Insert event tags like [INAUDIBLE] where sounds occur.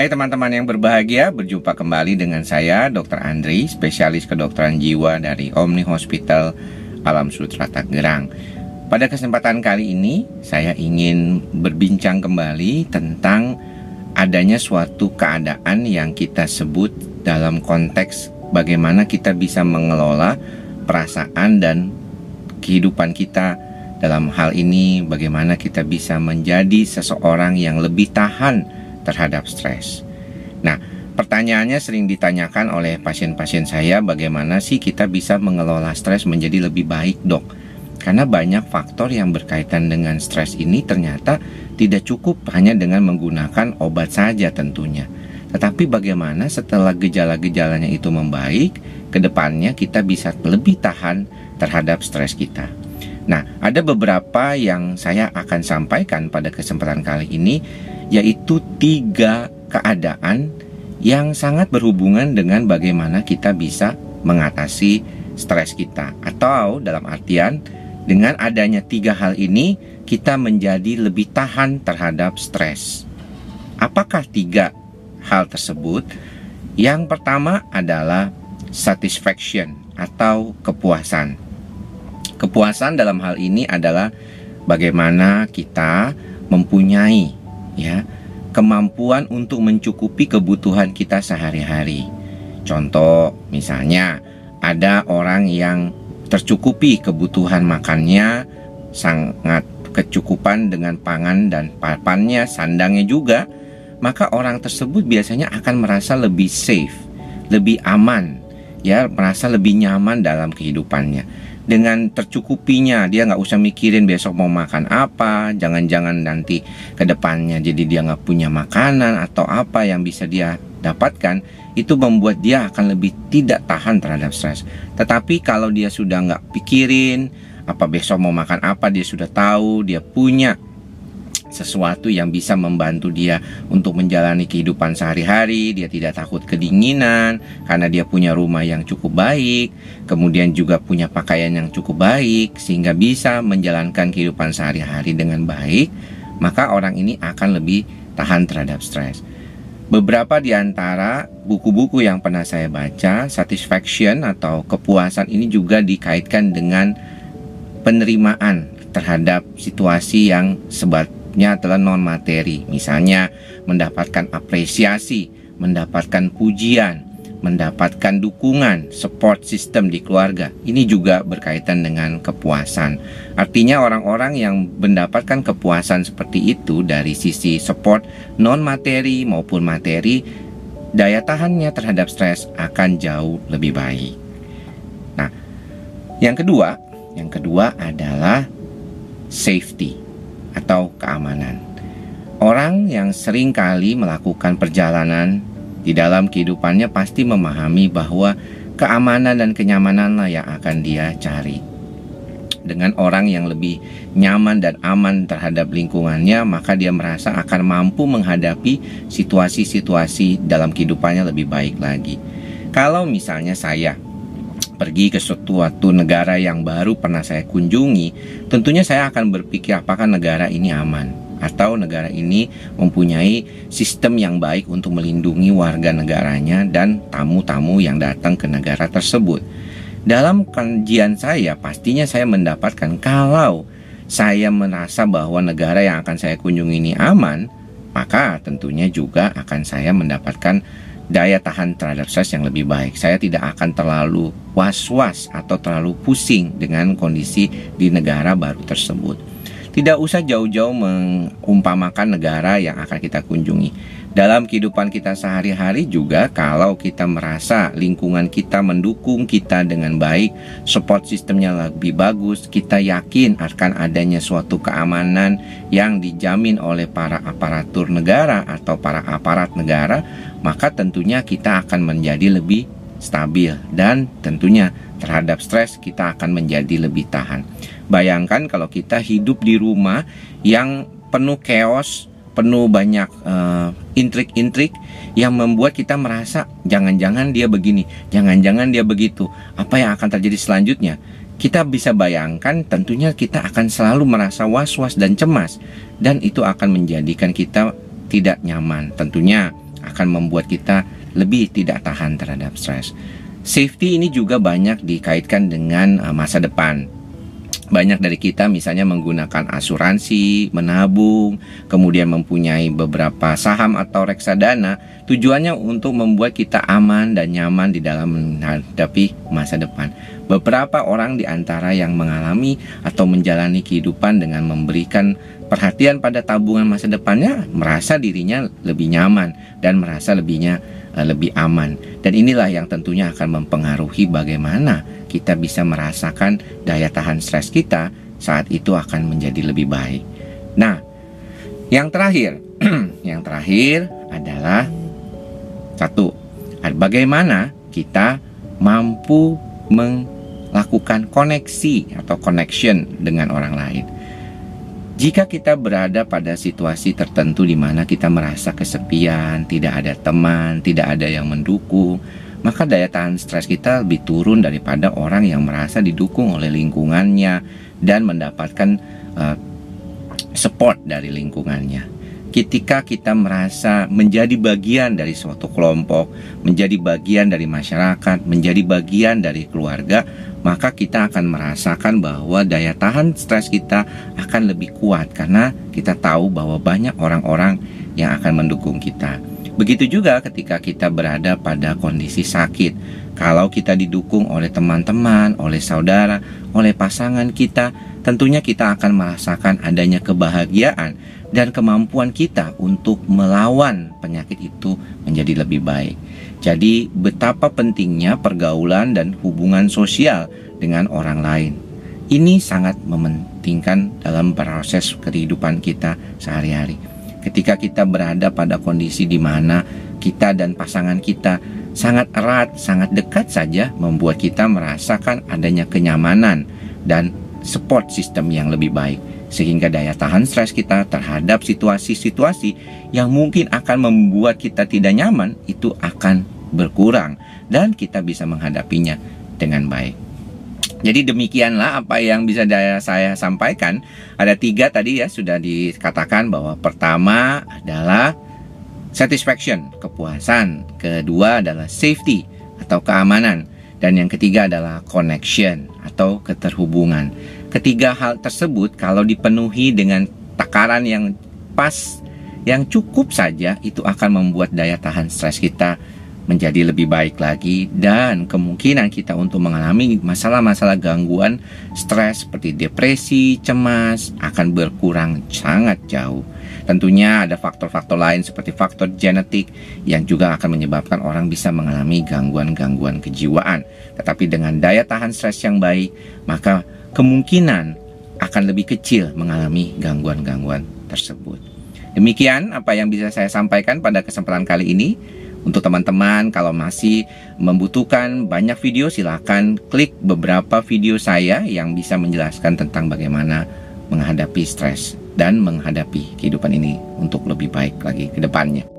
Hai teman-teman yang berbahagia, berjumpa kembali dengan saya Dr. Andri, spesialis kedokteran jiwa dari Omni Hospital Alam Sutra Tangerang. Pada kesempatan kali ini, saya ingin berbincang kembali tentang adanya suatu keadaan yang kita sebut dalam konteks bagaimana kita bisa mengelola perasaan dan kehidupan kita dalam hal ini bagaimana kita bisa menjadi seseorang yang lebih tahan terhadap stres. Nah, pertanyaannya sering ditanyakan oleh pasien-pasien saya bagaimana sih kita bisa mengelola stres menjadi lebih baik, Dok? Karena banyak faktor yang berkaitan dengan stres ini ternyata tidak cukup hanya dengan menggunakan obat saja tentunya. Tetapi bagaimana setelah gejala-gejalanya itu membaik, ke depannya kita bisa lebih tahan terhadap stres kita. Nah, ada beberapa yang saya akan sampaikan pada kesempatan kali ini yaitu tiga keadaan yang sangat berhubungan dengan bagaimana kita bisa mengatasi stres kita atau dalam artian dengan adanya tiga hal ini kita menjadi lebih tahan terhadap stres. Apakah tiga hal tersebut? Yang pertama adalah satisfaction atau kepuasan. Kepuasan dalam hal ini adalah bagaimana kita mempunyai ya kemampuan untuk mencukupi kebutuhan kita sehari-hari. Contoh misalnya ada orang yang tercukupi kebutuhan makannya sangat kecukupan dengan pangan dan papannya, sandangnya juga, maka orang tersebut biasanya akan merasa lebih safe, lebih aman, ya, merasa lebih nyaman dalam kehidupannya dengan tercukupinya. Dia nggak usah mikirin besok mau makan apa jangan-jangan nanti ke depannya jadi dia nggak punya makanan atau apa yang bisa dia dapatkan itu membuat dia akan lebih tidak tahan terhadap stres. Tetapi kalau dia sudah nggak pikirin apa besok mau makan apa dia sudah tahu dia punya sesuatu yang bisa membantu dia untuk menjalani kehidupan sehari-hari. Dia tidak takut kedinginan karena dia punya rumah yang cukup baik, kemudian juga punya pakaian yang cukup baik sehingga bisa menjalankan kehidupan sehari-hari dengan baik. Maka orang ini akan lebih tahan terhadap stres. Beberapa di antara buku-buku yang pernah saya baca, satisfaction atau kepuasan ini juga dikaitkan dengan penerimaan terhadap situasi yang sebat sifatnya adalah non materi, misalnya mendapatkan apresiasi, mendapatkan pujian, mendapatkan dukungan, support system di keluarga. Ini juga berkaitan dengan kepuasan. Artinya orang-orang yang mendapatkan kepuasan seperti itu dari sisi support non materi maupun materi, daya tahannya terhadap stres akan jauh lebih baik. Nah, yang kedua, yang kedua adalah safety atau keamanan. Orang yang sering kali melakukan perjalanan di dalam kehidupannya pasti memahami bahwa keamanan dan kenyamananlah yang akan dia cari. Dengan orang yang lebih nyaman dan aman terhadap lingkungannya, maka dia merasa akan mampu menghadapi situasi-situasi dalam kehidupannya lebih baik lagi. Kalau misalnya saya pergi ke suatu negara yang baru pernah saya kunjungi, tentunya saya akan berpikir apakah negara ini aman atau negara ini mempunyai sistem yang baik untuk melindungi warga negaranya dan tamu-tamu yang datang ke negara tersebut. Dalam kajian saya, pastinya saya mendapatkan kalau saya merasa bahwa negara yang akan saya kunjungi ini aman, maka tentunya juga akan saya mendapatkan daya tahan terhadap stres yang lebih baik. Saya tidak akan terlalu was-was atau terlalu pusing dengan kondisi di negara baru tersebut. Tidak usah jauh-jauh mengumpamakan negara yang akan kita kunjungi dalam kehidupan kita sehari-hari juga kalau kita merasa lingkungan kita mendukung kita dengan baik, support sistemnya lebih bagus, kita yakin akan adanya suatu keamanan yang dijamin oleh para aparatur negara atau para aparat negara, maka tentunya kita akan menjadi lebih stabil dan tentunya terhadap stres kita akan menjadi lebih tahan. Bayangkan kalau kita hidup di rumah yang penuh chaos, penuh banyak uh, intrik-intrik yang membuat kita merasa jangan-jangan dia begini, jangan-jangan dia begitu. Apa yang akan terjadi selanjutnya? Kita bisa bayangkan tentunya kita akan selalu merasa was-was dan cemas dan itu akan menjadikan kita tidak nyaman. Tentunya akan membuat kita lebih tidak tahan terhadap stres. Safety ini juga banyak dikaitkan dengan uh, masa depan. Banyak dari kita misalnya menggunakan asuransi, menabung, kemudian mempunyai beberapa saham atau reksadana, tujuannya untuk membuat kita aman dan nyaman di dalam menghadapi masa depan. Beberapa orang di antara yang mengalami atau menjalani kehidupan dengan memberikan perhatian pada tabungan masa depannya merasa dirinya lebih nyaman dan merasa lebihnya lebih aman dan inilah yang tentunya akan mempengaruhi bagaimana kita bisa merasakan daya tahan stres kita saat itu akan menjadi lebih baik. Nah, yang terakhir, [CLEARS THROAT] yang terakhir adalah satu, bagaimana kita mampu melakukan koneksi atau connection dengan orang lain. Jika kita berada pada situasi tertentu di mana kita merasa kesepian, tidak ada teman, tidak ada yang mendukung, maka daya tahan stres kita lebih turun daripada orang yang merasa didukung oleh lingkungannya dan mendapatkan uh, support dari lingkungannya. Ketika kita merasa menjadi bagian dari suatu kelompok, menjadi bagian dari masyarakat, menjadi bagian dari keluarga, maka kita akan merasakan bahwa daya tahan stres kita akan lebih kuat karena kita tahu bahwa banyak orang-orang yang akan mendukung kita. Begitu juga ketika kita berada pada kondisi sakit. Kalau kita didukung oleh teman-teman, oleh saudara, oleh pasangan kita, tentunya kita akan merasakan adanya kebahagiaan dan kemampuan kita untuk melawan penyakit itu menjadi lebih baik. Jadi, betapa pentingnya pergaulan dan hubungan sosial dengan orang lain. Ini sangat mementingkan dalam proses kehidupan kita sehari-hari. Ketika kita berada pada kondisi di mana kita dan pasangan kita sangat erat, sangat dekat saja, membuat kita merasakan adanya kenyamanan dan support sistem yang lebih baik sehingga daya tahan stres kita terhadap situasi-situasi yang mungkin akan membuat kita tidak nyaman itu akan berkurang dan kita bisa menghadapinya dengan baik. Jadi demikianlah apa yang bisa saya sampaikan. Ada tiga tadi ya sudah dikatakan bahwa pertama adalah satisfaction, kepuasan. Kedua adalah safety atau keamanan. Dan yang ketiga adalah connection atau keterhubungan. Ketiga hal tersebut kalau dipenuhi dengan takaran yang pas, yang cukup saja itu akan membuat daya tahan stres kita menjadi lebih baik lagi dan kemungkinan kita untuk mengalami masalah-masalah gangguan stres seperti depresi, cemas akan berkurang sangat jauh. Tentunya ada faktor-faktor lain seperti faktor genetik yang juga akan menyebabkan orang bisa mengalami gangguan-gangguan kejiwaan. Tetapi dengan daya tahan stres yang baik, maka kemungkinan akan lebih kecil mengalami gangguan-gangguan tersebut. Demikian apa yang bisa saya sampaikan pada kesempatan kali ini. Untuk teman-teman kalau masih membutuhkan banyak video silahkan klik beberapa video saya yang bisa menjelaskan tentang bagaimana menghadapi stres dan menghadapi kehidupan ini untuk lebih baik lagi ke depannya.